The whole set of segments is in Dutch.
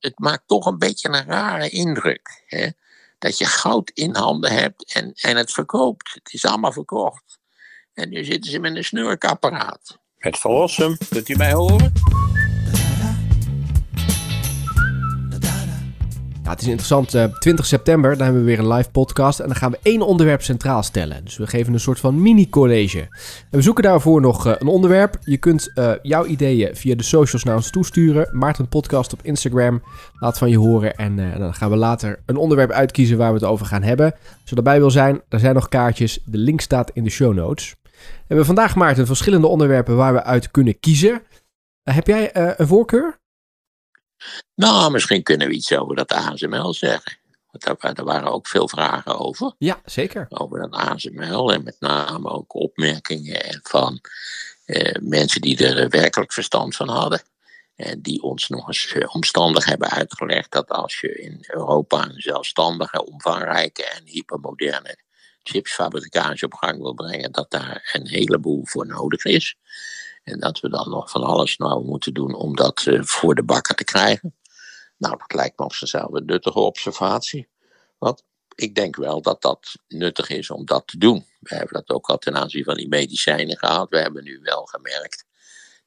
het maakt toch een beetje een rare indruk. Hè? Dat je goud in handen hebt en, en het verkoopt. Het is allemaal verkocht. En nu zitten ze met een snurkapparaat. Het verlossen, kunt u mij horen? Het is interessant. 20 eh, september, dan hebben we weer een live podcast. En dan gaan we één onderwerp centraal stellen. Dus we geven een soort van mini-college. we zoeken daarvoor nog eh, een onderwerp. Je kunt uh, jouw ideeën via de socials naar ons toesturen. Maarten Podcast op Instagram. Laat van je horen. En dan gaan we later een onderwerp uitkiezen waar we het over gaan hebben. Als je erbij wil zijn, er zijn nog kaartjes. De link staat in de show notes. We hebben vandaag, Maarten, verschillende onderwerpen waar we uit kunnen kiezen. heb jij een voorkeur? Nou, misschien kunnen we iets over dat ASML zeggen. Want daar, waren ook veel vragen over. Ja, zeker. Over dat ASML en met name ook opmerkingen van eh, mensen die er werkelijk verstand van hadden. En die ons nog eens eh, omstandig hebben uitgelegd dat als je in Europa een zelfstandige, omvangrijke en hypermoderne chipsfabricage op gang wil brengen, dat daar een heleboel voor nodig is. En dat we dan nog van alles nou moeten doen om dat uh, voor de bakken te krijgen. Nou, dat lijkt me op zichzelf een nuttige observatie. Want ik denk wel dat dat nuttig is om dat te doen. We hebben dat ook al ten aanzien van die medicijnen gehad. We hebben nu wel gemerkt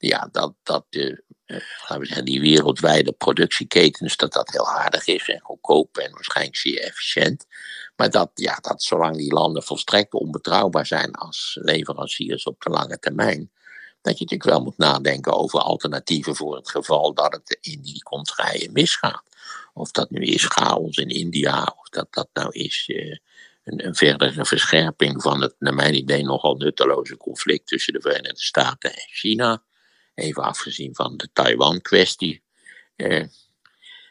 ja, dat, dat de, uh, laten we zeggen, die wereldwijde productieketens, dat dat heel aardig is en goedkoop en waarschijnlijk zeer efficiënt. Maar dat, ja, dat zolang die landen volstrekt onbetrouwbaar zijn als leveranciers op de lange termijn, dat je natuurlijk wel moet nadenken over alternatieven voor het geval dat het in die contraien misgaat. Of dat nu is chaos in India, of dat dat nou is uh, een, een, verdere verscherping van het, naar mijn idee, nogal nutteloze conflict tussen de Verenigde Staten en China. Even afgezien van de Taiwan-kwestie. Uh,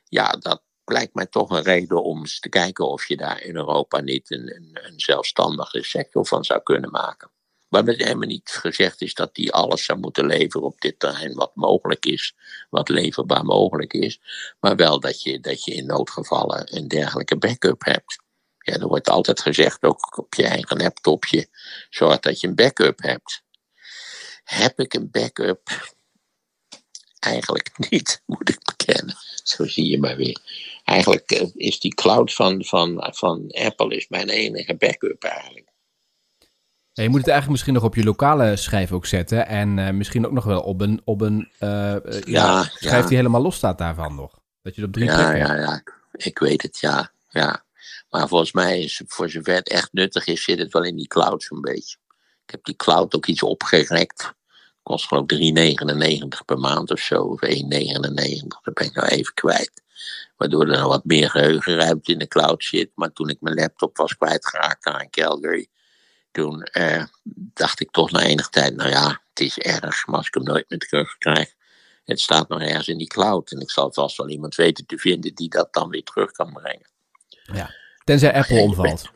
ja, dat lijkt mij toch een reden om eens te kijken of je daar in Europa niet een, een, een zelfstandige sector van zou kunnen maken. Waarbij helemaal niet gezegd is dat die alles zou moeten leveren op dit terrein wat mogelijk is, wat leverbaar mogelijk is. Maar wel dat je, dat je in noodgevallen een dergelijke backup hebt. Ja, er wordt altijd gezegd, ook op je eigen laptopje, zorg dat je een backup hebt. Heb ik een backup? Eigenlijk niet, moet ik bekennen. Zo zie je maar weer. Eigenlijk eh, is die cloud van, van, van Apple is mijn enige backup eigenlijk je moet het eigenlijk misschien nog op je lokale schijf ook zetten. En uh, misschien ook nog wel op een, op een uh, ja, schijf die helemaal los staat daarvan nog. Dat je het op drie ja, Ja, ja, ik weet het, ja. ja. Maar volgens mij, is, voor zover het echt nuttig is, zit het wel in die cloud zo'n beetje. Ik heb die cloud ook iets opgerekt. Kost geloof ik 3,99 per maand of zo, of 1,99. Dat ben ik nou even kwijt. Waardoor er wat meer geheugenruimte in de cloud zit. Maar toen ik mijn laptop was kwijtgeraakt daar in Calgary toen eh, dacht ik toch na enige tijd, nou ja, het is erg, maar als ik hem nooit meer terug krijg. Het staat nog ergens in die cloud en ik zal vast wel iemand weten te vinden die dat dan weer terug kan brengen. Ja, tenzij Apple omvalt.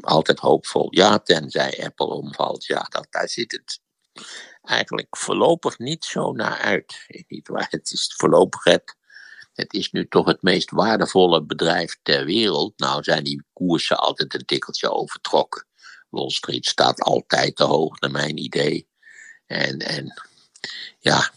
Altijd hoopvol. Ja, tenzij Apple omvalt. Ja, dat, daar zit het eigenlijk voorlopig niet zo naar uit. Niet waar. Het is voorlopig het, het is nu toch het meest waardevolle bedrijf ter wereld. Nou zijn die koersen altijd een tikkeltje overtrokken. Wall Street staat altijd te hoog, naar mijn idee. En, en ja,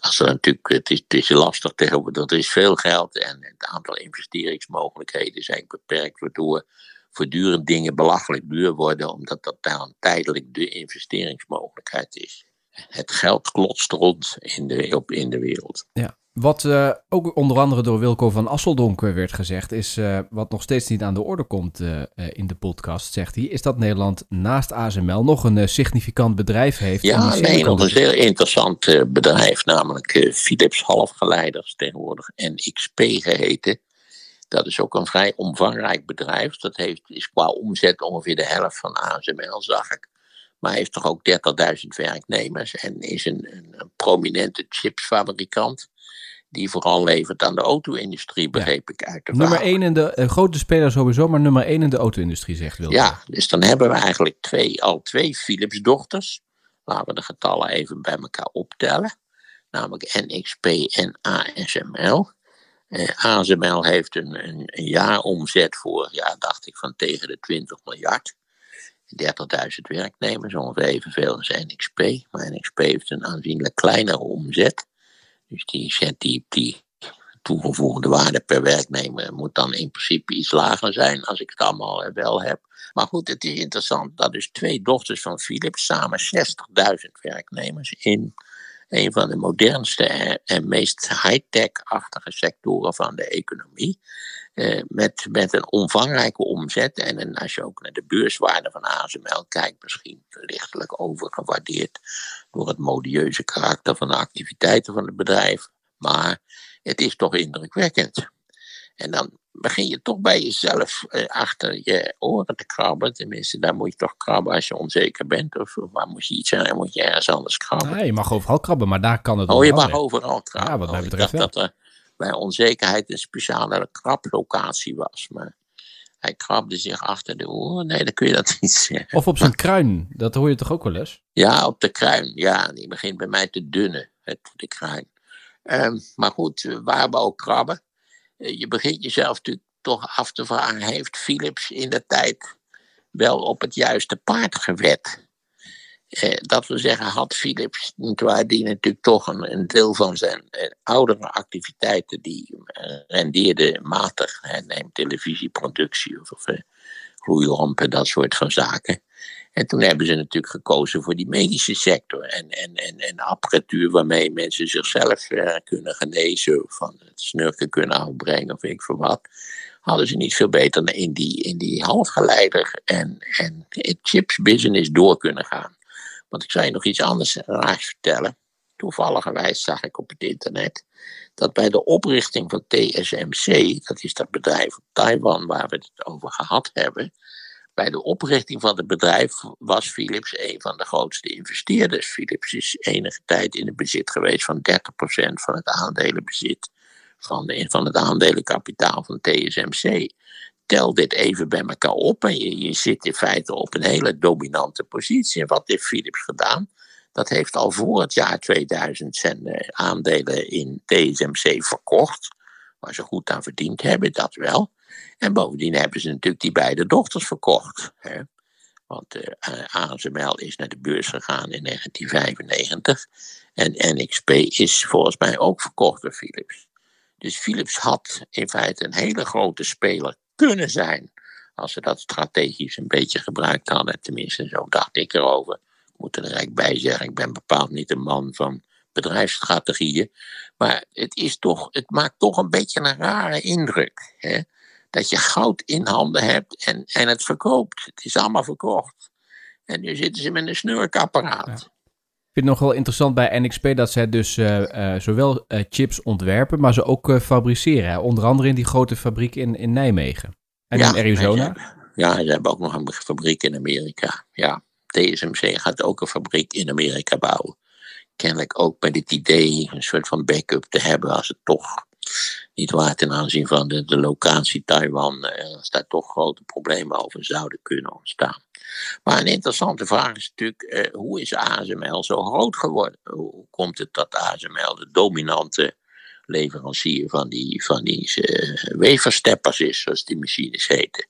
als er natuurlijk, het, is, het is lastig tegenwoordig. Er is veel geld en het aantal investeringsmogelijkheden zijn beperkt, waardoor voortdurend dingen belachelijk duur worden, omdat dat dan tijdelijk de investeringsmogelijkheid is. Het geld klotst rond in de, op, in de wereld. Ja. Wat uh, ook onder andere door Wilco van Asseldonk werd gezegd, is uh, wat nog steeds niet aan de orde komt uh, in de podcast, zegt hij, is dat Nederland naast ASML nog een significant bedrijf heeft. Ja, nee, nog een zeer interessant bedrijf, namelijk Philips Halfgeleiders, tegenwoordig NXP geheten. Dat is ook een vrij omvangrijk bedrijf. Dat heeft, is qua omzet ongeveer de helft van ASML, zag ik. Maar heeft toch ook 30.000 werknemers en is een, een prominente chipsfabrikant die vooral levert aan de auto-industrie, begreep ik uit de Nummer 1 in de uh, grote speler sowieso, maar nummer 1 in de auto-industrie, zegt Wilco. Ja, dus dan hebben we eigenlijk twee, al twee Philips-dochters. Laten we de getallen even bij elkaar optellen. Namelijk NXP en ASML. Eh, ASML heeft een, een, een jaaromzet voor, ja, dacht ik, van tegen de 20 miljard. 30.000 werknemers, ongeveer evenveel als NXP. Maar NXP heeft een aanzienlijk kleinere omzet. Dus die zet die, toegevoegde waarde per werknemer moet dan in principe iets lager zijn als ik het allemaal wel heb. Maar goed, het is interessant dat dus twee dochters van Philips samen 60.000 werknemers in een van de modernste en meest high-tech-achtige sectoren van de economie. Eh, met, met een omvangrijke omzet. En, en als je ook naar de beurswaarde van ASML kijkt, misschien lichtelijk overgewaardeerd door het modieuze karakter van de activiteiten van het bedrijf. Maar het is toch indrukwekkend. En dan begin je toch bij jezelf eh, achter je oren te krabben. Tenminste, daar moet je toch krabben als je onzeker bent. Of, waar moet je iets zijn, moet je ergens anders krabben. Nee, je mag overal krabben, maar daar kan het Oh, je mag overal krabben. Ja, wat mij Oh, ik betreft dacht dat er bij onzekerheid een speciale krablocatie was. Maar hij krabde zich achter de oren. Nee, dan kun je dat niet zeggen. Of op zijn kruin, dat hoor je toch ook wel eens? Ja, op de kruin. Ja, die begint bij mij te dunnen, het, de kruin. Ehm, maar goed, eh, waar we ook krabben. Eh, Je begint jezelf natuurlijk toch af te vragen: heeft Philips in de tijd wel op het juiste paard gewet? Eh, dat we zeggen, had Philips, nietwaar, die natuurlijk toch een, een deel van zijn eh, oudere activiteiten, die eh, rendeerde matig. Hè, neem televisieproductie of, eh, gloeilampen, dat soort van zaken. En toen hebben ze natuurlijk gekozen voor die medische sector en, en, en, en apparatuur waarmee mensen zichzelf eh, kunnen genezen, van het snurken kunnen afbrengen of ik voor wat. Hadden ze niet veel beter in die, in die halfgeleider en, en chips business door kunnen gaan. Want ik zal je nog iets anders raars vertellen. Toevalligerwijs zag ik op het internet dat bij de oprichting van TSMC, dat is dat bedrijf op Taiwan waar we het over gehad hebben, bij de oprichting van het bedrijf was Philips een van de grootste investeerders. Philips is enige tijd in het bezit geweest van 30% van het aandelenbezit van, van het aandelenkapitaal van TSMC. Tel dit even bij elkaar op en je, je zit in feite op een hele dominante positie. En wat heeft Philips gedaan? Dat heeft al voor het jaar 2000 zijn eh, aandelen in TSMC verkocht. Waar ze goed aan verdiend hebben, dat wel. En bovendien hebben ze natuurlijk die beide dochters verkocht. Hè? Want eh, ASML is naar de beurs gegaan in 1995. En NXP is volgens mij ook verkocht door Philips. Dus Philips had in feite een hele grote speler kunnen zijn. Als ze dat strategisch een beetje gebruikt hadden. Tenminste, zo dacht ik erover. Ik moet er direct bij zeggen, ik ben bepaald niet een man van bedrijfsstrategieën. Maar het, is toch, het maakt toch een beetje een rare indruk. Hè? Dat je goud in handen hebt en, en het verkoopt. Het is allemaal verkocht. En nu zitten ze met een snurkapparaat. Ja. Ik vind het nog wel interessant bij NXP dat zij dus uh, uh, zowel uh, chips ontwerpen, maar ze ook fabriceren. Hè? Onder andere in die grote fabriek in, in Nijmegen. En ja, in Arizona. Ze ja, ze hebben ook nog een fabriek in Amerika. Ja, TSMC gaat ook een fabriek in Amerika bouwen. Kennelijk ook met het idee een soort van backup te hebben als het toch niet waar ten aanzien van de, locatie Taiwan, als daar toch grote problemen over zouden kunnen ontstaan. Maar een interessante vraag is natuurlijk, eh, hoe is ASML zo groot geworden? Hoe komt het dat ASML de dominante leverancier van die, van die uh, weversteppers is, zoals die machines heten?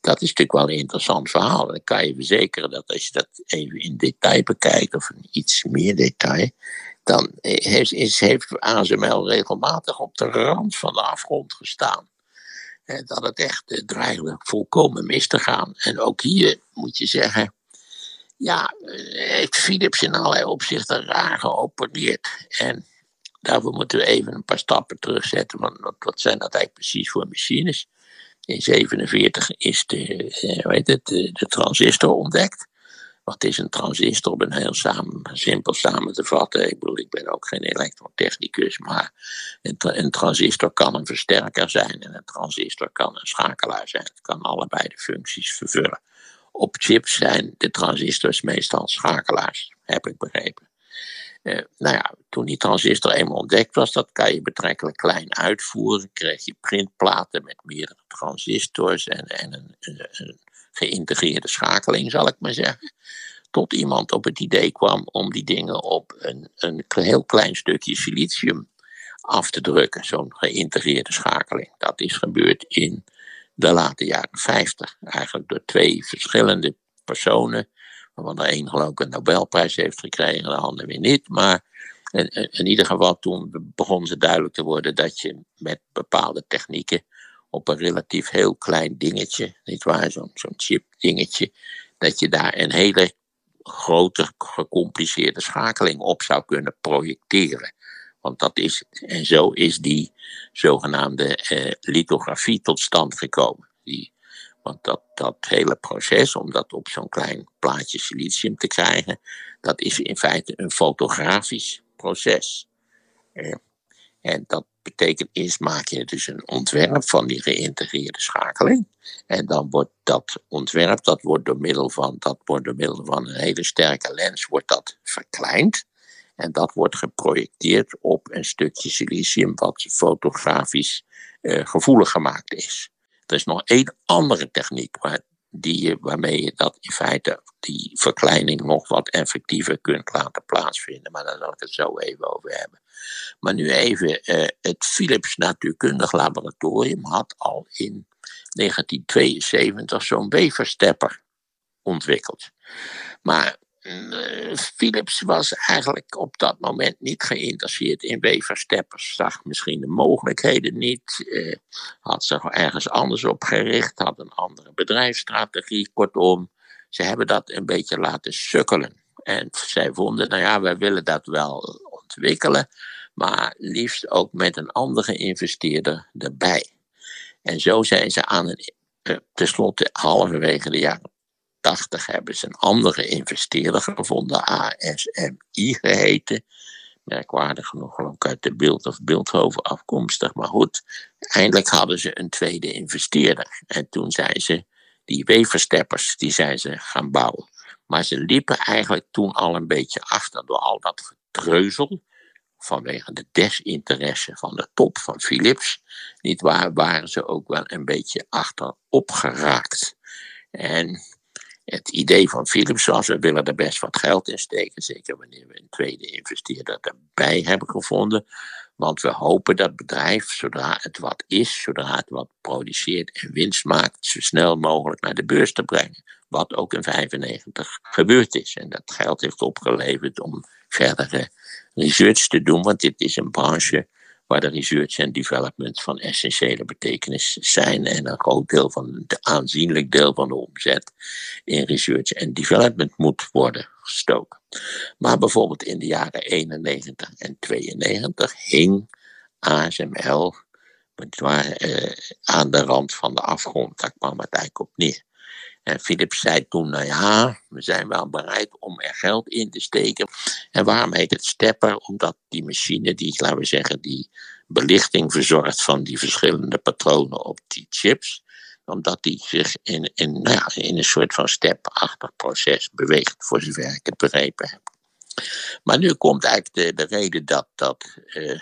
Dat is natuurlijk wel een interessant verhaal. Dan kan je verzekeren dat als je dat even in detail bekijkt, of in iets meer detail, dan is, heeft ASML regelmatig op de rand van de afgrond gestaan dat het echt dreigde volkomen mis te gaan. En ook hier moet je zeggen, ja, heeft Philips in allerlei opzichten raar geopereerd. En daarvoor moeten we even een paar stappen terugzetten, want wat, zijn dat eigenlijk precies voor machines? In 1947 is de, hoe heet het, de transistor ontdekt. Wat is een transistor? Om een heel samen, simpel samen te vatten. Ik bedoel, ik ben ook geen elektrotechnicus, maar een, een, transistor kan een versterker zijn en een transistor kan een schakelaar zijn. Het kan allebei de functies vervullen. Op chips zijn de transistors meestal schakelaars, heb ik begrepen. Uh, nou ja, toen die transistor eenmaal ontdekt was, dat kan je betrekkelijk klein uitvoeren. Kreeg je printplaten met meerdere transistors en, en een geïntegreerde schakeling, zal ik maar zeggen. Tot iemand op het idee kwam om die dingen op een, een heel klein stukje silicium af te drukken, zo'n geïntegreerde schakeling. Dat is gebeurd in de late jaren 50, eigenlijk door twee verschillende personen, waarvan de een geloof ik een Nobelprijs heeft gekregen, de ander weer niet. Maar in ieder geval toen begon ze duidelijk te worden dat je met bepaalde technieken op een relatief heel klein dingetje, niet waar, zo'n zo'n chip dingetje, dat je daar een hele grote gecompliceerde schakeling op zou kunnen projecteren. Want dat is. En zo is die zogenaamde eh, lithografie tot stand gekomen. Die, want dat, dat hele proces om dat op zo'n klein plaatje silicium te krijgen, dat is in feite een fotografisch proces. Eh, en dat betekent eerst maak je dus een ontwerp van die geïntegreerde schakeling. En dan wordt dat ontwerp, dat wordt door middel van, dat wordt door middel van een hele sterke lens, wordt dat verkleind. En dat wordt geprojecteerd op een stukje silicium wat fotografisch uh, gevoelig gemaakt is. Er is nog één andere techniek die, waarmee je dat in feite, die verkleining nog wat effectiever kunt laten plaatsvinden. Maar daar zal ik het zo even over hebben. Maar nu even, uh, het Philips Natuurkundig Laboratorium had al in 1972 zo'n weverstepper ontwikkeld. Maar Philips was eigenlijk op dat moment niet geïnteresseerd in weversteppers. Zag misschien de mogelijkheden niet. Uh, had zich ergens anders op gericht. Had een andere bedrijfsstrategie. Kortom, ze hebben dat een beetje laten sukkelen. En zij vonden, nou ja, wij willen dat wel ontwikkelen. Maar liefst ook met een andere investeerder erbij. En zo zijn ze aan een, uh, tenslotte halverwege de jaren 80 hebben ze een andere investeerder gevonden, ASMI geheten. Merkwaardig genoeg ook uit de Beeld of Beeldhoven afkomstig. Maar goed, eindelijk hadden ze een tweede investeerder. En toen zijn ze die weversteppers, die zijn ze gaan bouwen. Maar ze liepen eigenlijk toen al een beetje achter door al dat getreuzel. Vanwege de desinteresse van de top van Philips. Niet waar, waren ze ook wel een beetje achterop geraakt. En het idee van Philips was, we willen er best wat geld in steken, zeker wanneer we een tweede investeerder erbij hebben gevonden. Want we hopen dat bedrijf, zodra het wat is, zodra het wat produceert en winst maakt, zo snel mogelijk naar de beurs te brengen. Wat ook in 1995 gebeurd is. En dat geld heeft opgeleverd om verdere research te doen, want dit is een branche waar de research en development van essentiële betekenis zijn en een groot deel van, een aanzienlijk deel van de omzet in research en development moet worden gestoken. Maar bijvoorbeeld in de jaren 91 en 92 hing ASML uh, aan de rand van de afgrond. Daar kwam het eigenlijk op neer. En Philips zei toen, nou ja, we zijn wel bereid om er geld in te steken. En waarom heet het stepper? Omdat die machine, die, laten we zeggen, die belichting verzorgt van die verschillende patronen op die chips, omdat die zich in, in, nou ja, in een soort van stepachtig proces beweegt, voor zover ik het begrepen heb. Maar nu komt eigenlijk de, de reden dat, dat uh,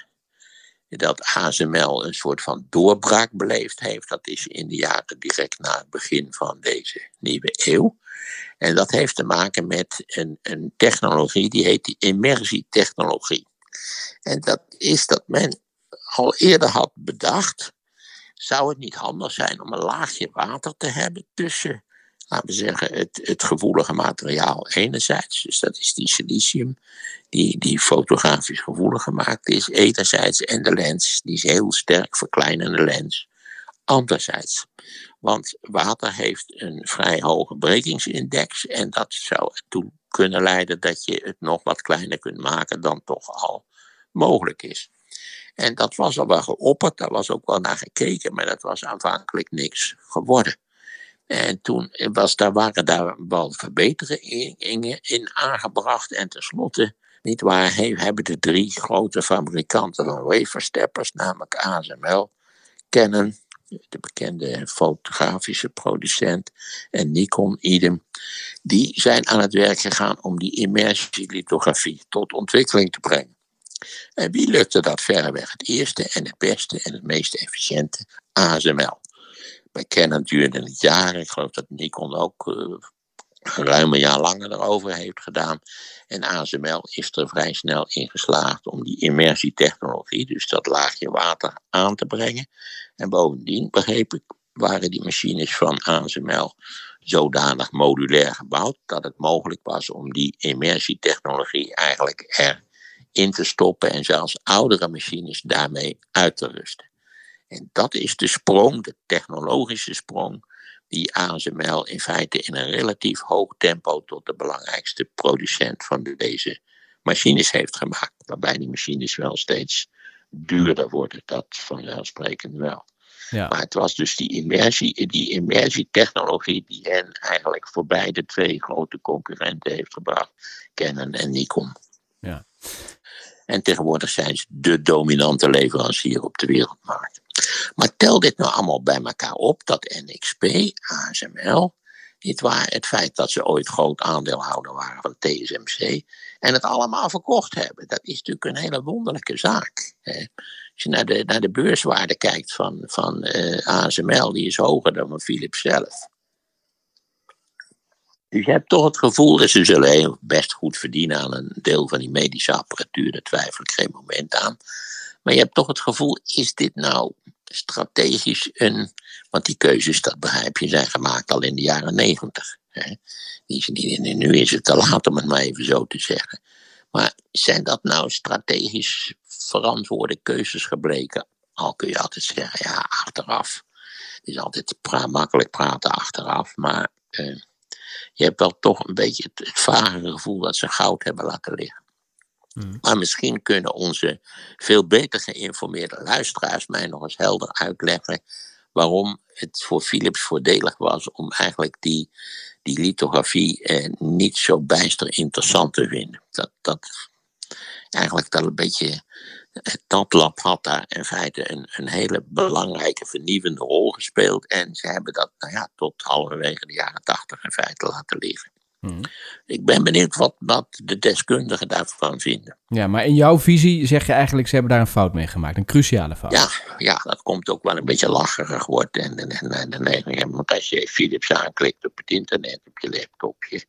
dat ASML een soort van doorbraak beleefd heeft. Dat is in de jaren direct na het begin van deze nieuwe eeuw. En dat heeft te maken met een, een technologie die heet die immersietechnologie. En dat is dat men al eerder had bedacht, zou het niet handig zijn om een laagje water te hebben tussen laten we zeggen, het, het gevoelige materiaal enerzijds, dus dat is die silicium, die, die fotografisch gevoelig gemaakt is, enerzijds, en de lens, die is heel sterk verkleinende lens, anderzijds. Want water heeft een vrij hoge brekingsindex en dat zou ertoe kunnen leiden dat je het nog wat kleiner kunt maken dan toch al mogelijk is. En dat was al wel geopperd, daar was ook wel naar gekeken, maar dat was aanvankelijk niks geworden. En toen was, daar, waren daar wel verbeteringen in aangebracht. En tenslotte, niet waar, hebben de drie grote fabrikanten van wafersteppers, namelijk ASML, Canon, de bekende fotografische producent, en Nikon, idem, die zijn aan het werk gegaan om die immersielithografie tot ontwikkeling te brengen. En wie lukte dat verreweg het eerste en het beste en het meest efficiënte? ASML. Bij Canon duurde het jaren. Ik geloof dat Nikon ook uh, ruim een jaar langer erover heeft gedaan. En ASML is er vrij snel in geslaagd om die immersietechnologie, dus dat laagje water, aan te brengen. En bovendien, begreep ik, waren die machines van ASML zodanig modulair gebouwd dat het mogelijk was om die immersietechnologie eigenlijk in te stoppen en zelfs oudere machines daarmee uit te rusten. En dat is de sprong, de technologische sprong, die ASML in feite in een relatief hoog tempo tot de belangrijkste producent van deze machines heeft gemaakt. Waarbij die machines wel steeds duurder worden, dat vanzelfsprekend wel. Ja. Maar het was dus die immersie, die immersietechnologie die hen eigenlijk voorbij de twee grote concurrenten heeft gebracht, Canon en Nikon. Ja. En tegenwoordig zijn ze de dominante leverancier op de wereldmarkt. Maar tel dit nou allemaal bij elkaar op, dat NXP, ASML, niet waar, het feit dat ze ooit groot aandeelhouder waren van TSMC en het allemaal verkocht hebben. Dat is natuurlijk een hele wonderlijke zaak. Hè. Als je naar de, naar de beurswaarde kijkt van, van eh, ASML, die is hoger dan van Philips zelf. Dus je hebt toch het gevoel dat ze zullen best goed verdienen aan een deel van die medische apparatuur. Daar twijfel ik geen moment aan. Maar je hebt toch het gevoel, is dit nou strategisch een. Want die keuzes, dat begrijp je, zijn gemaakt al in de jaren negentig. Nu is het te laat om het maar even zo te zeggen. Maar zijn dat nou strategisch verantwoorde keuzes gebleken? Al kun je altijd zeggen, ja, achteraf. Het is altijd makkelijk praten achteraf, maar eh, je hebt wel toch een beetje het, het vage gevoel dat ze goud hebben laten liggen. Hmm. Maar misschien kunnen onze veel beter geïnformeerde luisteraars mij nog eens helder uitleggen waarom het voor Philips voordelig was om eigenlijk die, die lithografie eh, niet zo bijster interessant te vinden. Dat, dat eigenlijk dat een beetje dat lab had daar in feite een, een hele belangrijke vernieuwende rol gespeeld. En ze hebben dat nou ja, tot halverwege de jaren tachtig in feite laten liggen. Hmm. Ik ben benieuwd wat, wat de deskundigen daarvan vinden. Ja, maar in jouw visie zeg je eigenlijk, ze hebben daar een fout mee gemaakt, een cruciale fout. Ja, ja dat komt ook wel een beetje lacherig wordt. En, en, en, en, want als je Philips aanklikt op het internet, op je laptopje,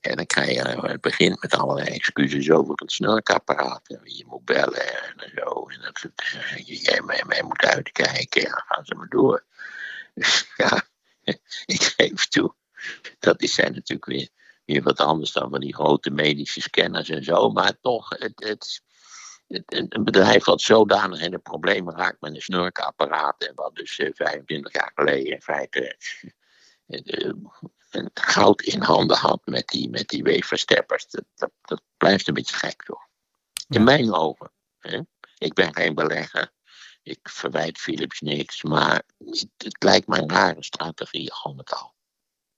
en dan krijg je, het begint met allerlei excuses over het snurkapparaat. En wie je moet bellen en zo. En dat het, eh, jij mij, mij moet uitkijken. En dan gaan ze maar door. Ja, ik geef toe. Dat zijn natuurlijk weer, weer wat anders dan van die grote medische scanners en zo. Maar toch, het, het, een bedrijf wat zodanig in de problemen raakt met een snurkapparaat. En wat dus 25 eh, jaar geleden in feite eh, goud in handen had met die, met die weefversteppers. Dat, dat, dat blijft een beetje gek, toch? In mijn ogen. Hè? Ik ben geen belegger. Ik verwijt Philips niks. Maar het, het lijkt mij een rare strategie al met al.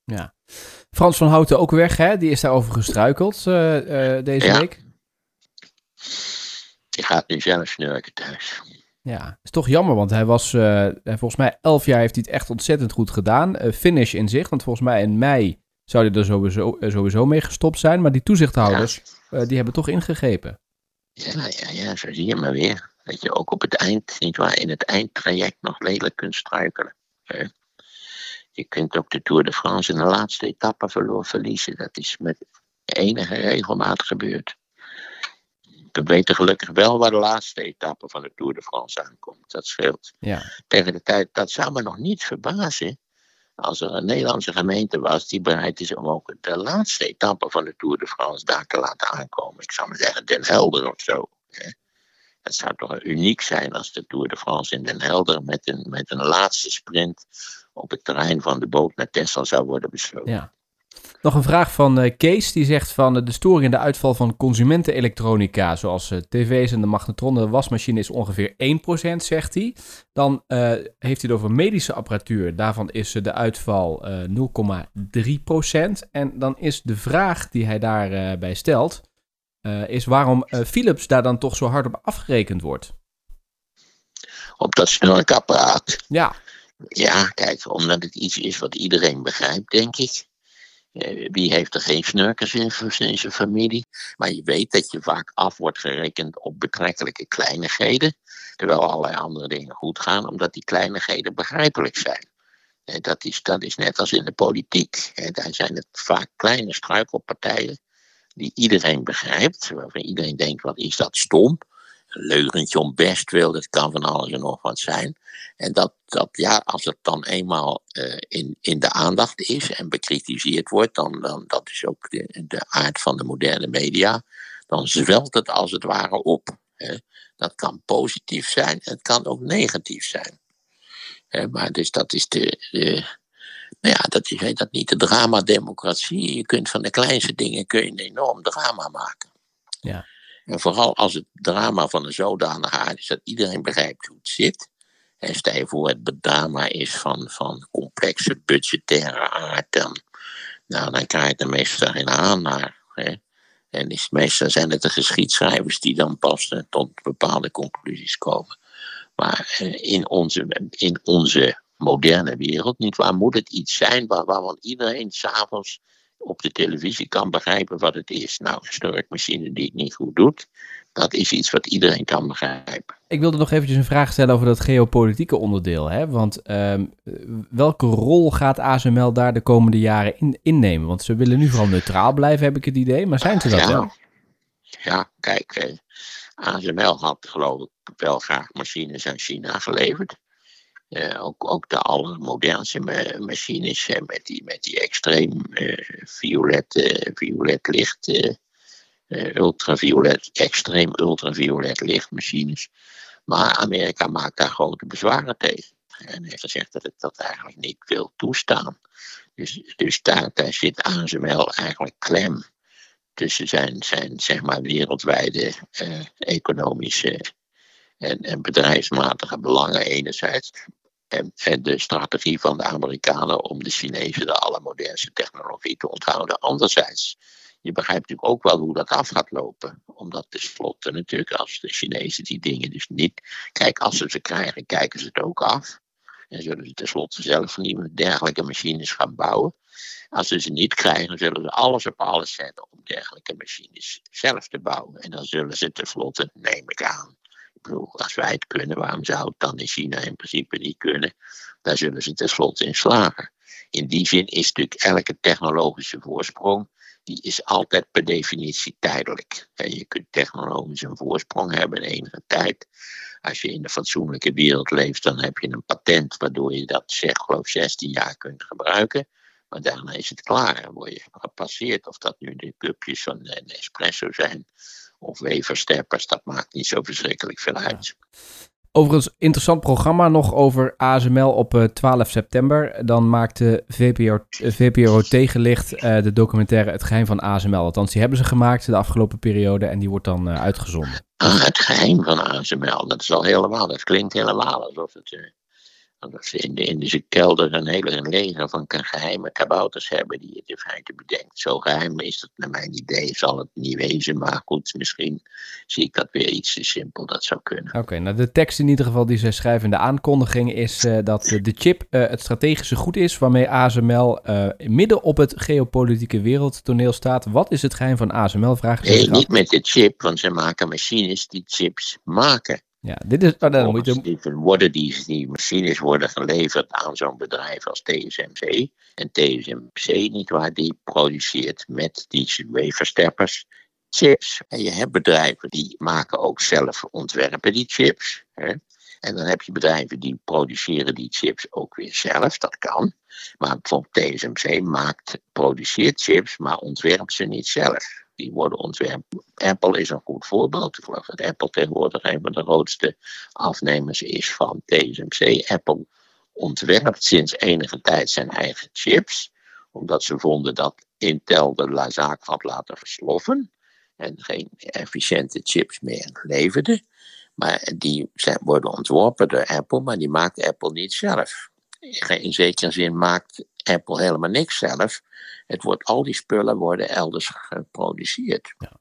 Ja. Frans van Houten ook weg, hè? Die is daarover gestruikeld uh, uh, deze ja. week. Die gaat nu zelf snurken thuis. Ja, is toch jammer, want hij was, uh, volgens mij elf jaar heeft hij het echt ontzettend goed gedaan. Finish in zich, want volgens mij in mei zou hij er sowieso, sowieso mee gestopt zijn. Maar die toezichthouders, die hebben toch ingegrepen. Ja, ja, ja, zo zie je maar weer. Dat je ook op het eind, niet waar, in het eindtraject nog lelijk kunt struikelen. Je kunt ook de Tour de France in de laatste etappe verloor verliezen. Dat is met enige regelmaat gebeurd. We weten gelukkig wel waar de laatste etappe van de Tour de France aankomt. Dat scheelt. Ja. Tegen de tijd, dat zou me nog niet verbazen als er een Nederlandse gemeente was die bereid is om ook de laatste etappe van de Tour de France daar te laten aankomen. Ik zou maar zeggen Den Helder of zo. Het zou toch uniek zijn als de Tour de France in Den Helder met een, met een laatste sprint op het terrein van de boot naar Texel zou worden besloten. Ja. Nog een vraag van uh, Kees, die zegt van uh, de storing in de uitval van consumentenelektronica, zoals uh, tv's en de magnetronen, wasmachine is ongeveer 1%, zegt hij. Dan heeft hij het over medische apparatuur, daarvan is de uitval 0,3%. En dan is de vraag die hij daarbij stelt, is waarom Philips daar dan toch zo hard op afgerekend wordt. Op dat snurkapparaat? Ja. Ja, kijk, omdat het iets is wat iedereen begrijpt, denk ik. Eh, wie heeft er geen snurkers in, zijn familie? Maar je weet dat je vaak af wordt gerekend op betrekkelijke kleinigheden. Terwijl allerlei andere dingen goed gaan, omdat die kleinigheden begrijpelijk zijn. Eh, dat is, dat is net als in de politiek. Daar zijn het vaak kleine struikelpartijen die iedereen begrijpt. Waarvan iedereen denkt, wat is dat stom? Leugentje om best wil, dat kan van alles en nog wat zijn. En dat, dat ja, als het dan eenmaal uh, in, in de aandacht is en bekritiseerd wordt, dan, dan dat is ook de, de aard van de moderne media, dan zwelt het als het ware op. Hè. Dat kan positief zijn, het kan ook negatief zijn. Hè, maar dus dat is de, de nou ja, dat is heet dat niet de drama-democratie. Je kunt van de kleinste dingen kun je een enorm drama maken. Ja. En vooral als het drama van een zodanige aard is dat iedereen begrijpt hoe het zit. En stel je voor, het drama is van, van complexe budgettaire aard, dan, nou, dan krijg je er meestal geen aan naar. Hè. En is, meestal zijn het de geschiedschrijvers die dan pas tot bepaalde conclusies komen. Maar eh, in onze, in onze moderne wereld, niet waar, moet het iets zijn waar, waarvan iedereen s'avonds op de televisie kan begrijpen wat het is. Nou, een snurkmachine die het niet goed doet, dat is iets wat iedereen kan begrijpen. Ik wilde nog eventjes een vraag stellen over dat geopolitieke onderdeel. Hè? Want ehm, welke rol gaat ASML daar de komende jaren in, innemen? Want ze willen nu vooral neutraal blijven, heb ik het idee. Maar zijn ze dat ja. wel? Ja, kijk, eh, ASML had geloof ik wel graag machines aan China geleverd. Uh, ook, ook de allermodernste machines met, die, met die extreem uh, violet, violet licht, ultraviolet, extreem ultraviolet lichtmachines. Maar Amerika maakt daar grote bezwaren tegen. En heeft gezegd dat het dat eigenlijk niet wil toestaan. Dus, dus daar, daar zit ASML eigenlijk klem tussen zijn, zijn zeg maar, wereldwijde economische en, en bedrijfsmatige belangen enerzijds. En, de strategie van de Amerikanen om de Chinezen de allermodernste technologie te onthouden. Anderzijds, je begrijpt natuurlijk ook wel hoe dat af gaat lopen. Omdat tenslotte natuurlijk als de Chinezen die dingen dus niet... Kijk, als ze ze krijgen, kijken ze het ook af. En zullen ze tenslotte zelf nieuwe dergelijke machines gaan bouwen. Als ze ze niet krijgen, zullen ze alles op alles zetten om dergelijke machines zelf te bouwen. En dan zullen ze tenslotte, neem ik aan, als wij het kunnen, waarom zou het dan in China in principe niet kunnen? Daar zullen ze tenslotte in slagen. In die zin is natuurlijk elke technologische voorsprong, die is altijd per definitie tijdelijk. je kunt technologisch een voorsprong hebben enige tijd. Als je in de fatsoenlijke wereld leeft, dan heb je een patent waardoor je dat, zeg, geloof 16 jaar kunt gebruiken. Maar daarna is het klaar. Dan word je gepasseerd. Of dat nu de cupjes van espresso zijn of weversteppers, dat maakt niet zo verschrikkelijk veel uit. Overigens, interessant programma nog over ASML op 12 september. Dan maakte VPRO, VPRO Tegenlicht uh, de documentaire Het Geheim van ASML. Althans, die hebben ze gemaakt de afgelopen periode en die wordt dan uh, uitgezonden. Ah, het geheim van ASML, dat is al helemaal, dat klinkt helemaal alsof het... Uh, dat ze in de Indische kelder een hele leger van geheime kabouters hebben die het in feite bedenkt. Zo geheim is het naar mijn idee, zal het niet wezen. Maar goed, misschien zie ik dat weer iets te simpel. Dat zou kunnen. Oké, nou de tekst in ieder geval die zij schrijven in de aankondiging is uh, dat de chip uh, het strategische goed is waarmee ASML uh, midden op het geopolitieke wereldtoneel staat. Wat is het geheim van ASML? Vragen nee, niet met de chip, want ze maken machines die chips maken. Ja, dit is. Oh, dan moet je... die, worden die, die machines worden geleverd aan zo'n bedrijf als TSMC. En TSMC, niet waar, die produceert met die wafersteppers chips. En je hebt bedrijven die maken ook zelf ontwerpen die chips. Hè? En dan heb je bedrijven die produceren die chips ook weer zelf, dat kan. Maar bijvoorbeeld TSMC maakt, produceert chips, maar ontwerpt ze niet zelf die worden ontwerpt. Apple is een goed voorbeeld. Ik geloof dat Apple tegenwoordig een van de grootste afnemers is van TSMC. Apple ontwerpt sinds enige tijd zijn eigen chips, omdat ze vonden dat Intel de zaak had laten versloffen en geen efficiënte chips meer leverde. Maar die zijn, worden ontworpen door Apple, maar die maakt Apple niet zelf. In zekere zin maakt Apple helemaal niks zelf. Het wordt, al die spullen worden elders geproduceerd. Ja.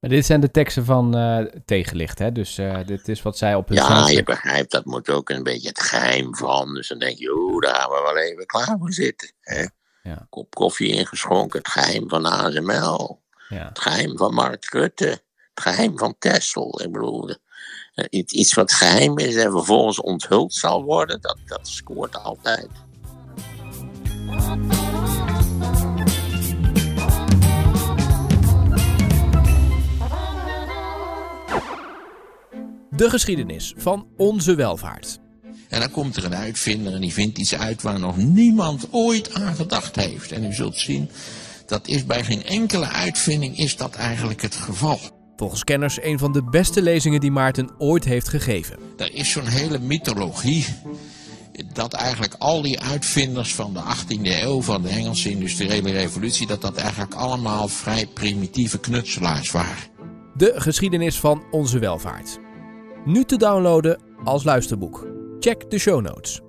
Maar dit zijn de teksten van uh, Tegenlicht, hè? Dus uh, dit is wat zij op hun Ja, je begrijpt, dat moet ook een beetje het geheim van. Dus dan denk je, oeh, daar gaan we wel even klaar voor zitten. Hè? Ja. Kop koffie ingeschonken, het geheim van ASML. Ja. Het geheim van Mark Rutte. Het geheim van Tessel. Ik bedoel, uh, iets wat geheim is en vervolgens onthuld zal worden, dat, dat scoort altijd. De geschiedenis van onze welvaart. En dan komt er een uitvinder en die vindt iets uit waar nog niemand ooit aan gedacht heeft. En u zult zien, dat is bij geen enkele uitvinding is dat eigenlijk het geval. Volgens kenners een van de beste lezingen die Maarten ooit heeft gegeven. Er is zo'n hele mythologie dat eigenlijk al die uitvinders van de 18e eeuw, van de Engelse industriële revolutie, dat dat eigenlijk allemaal vrij primitieve knutselaars waren. De geschiedenis van onze welvaart. Nu te downloaden als luisterboek. Check de show notes.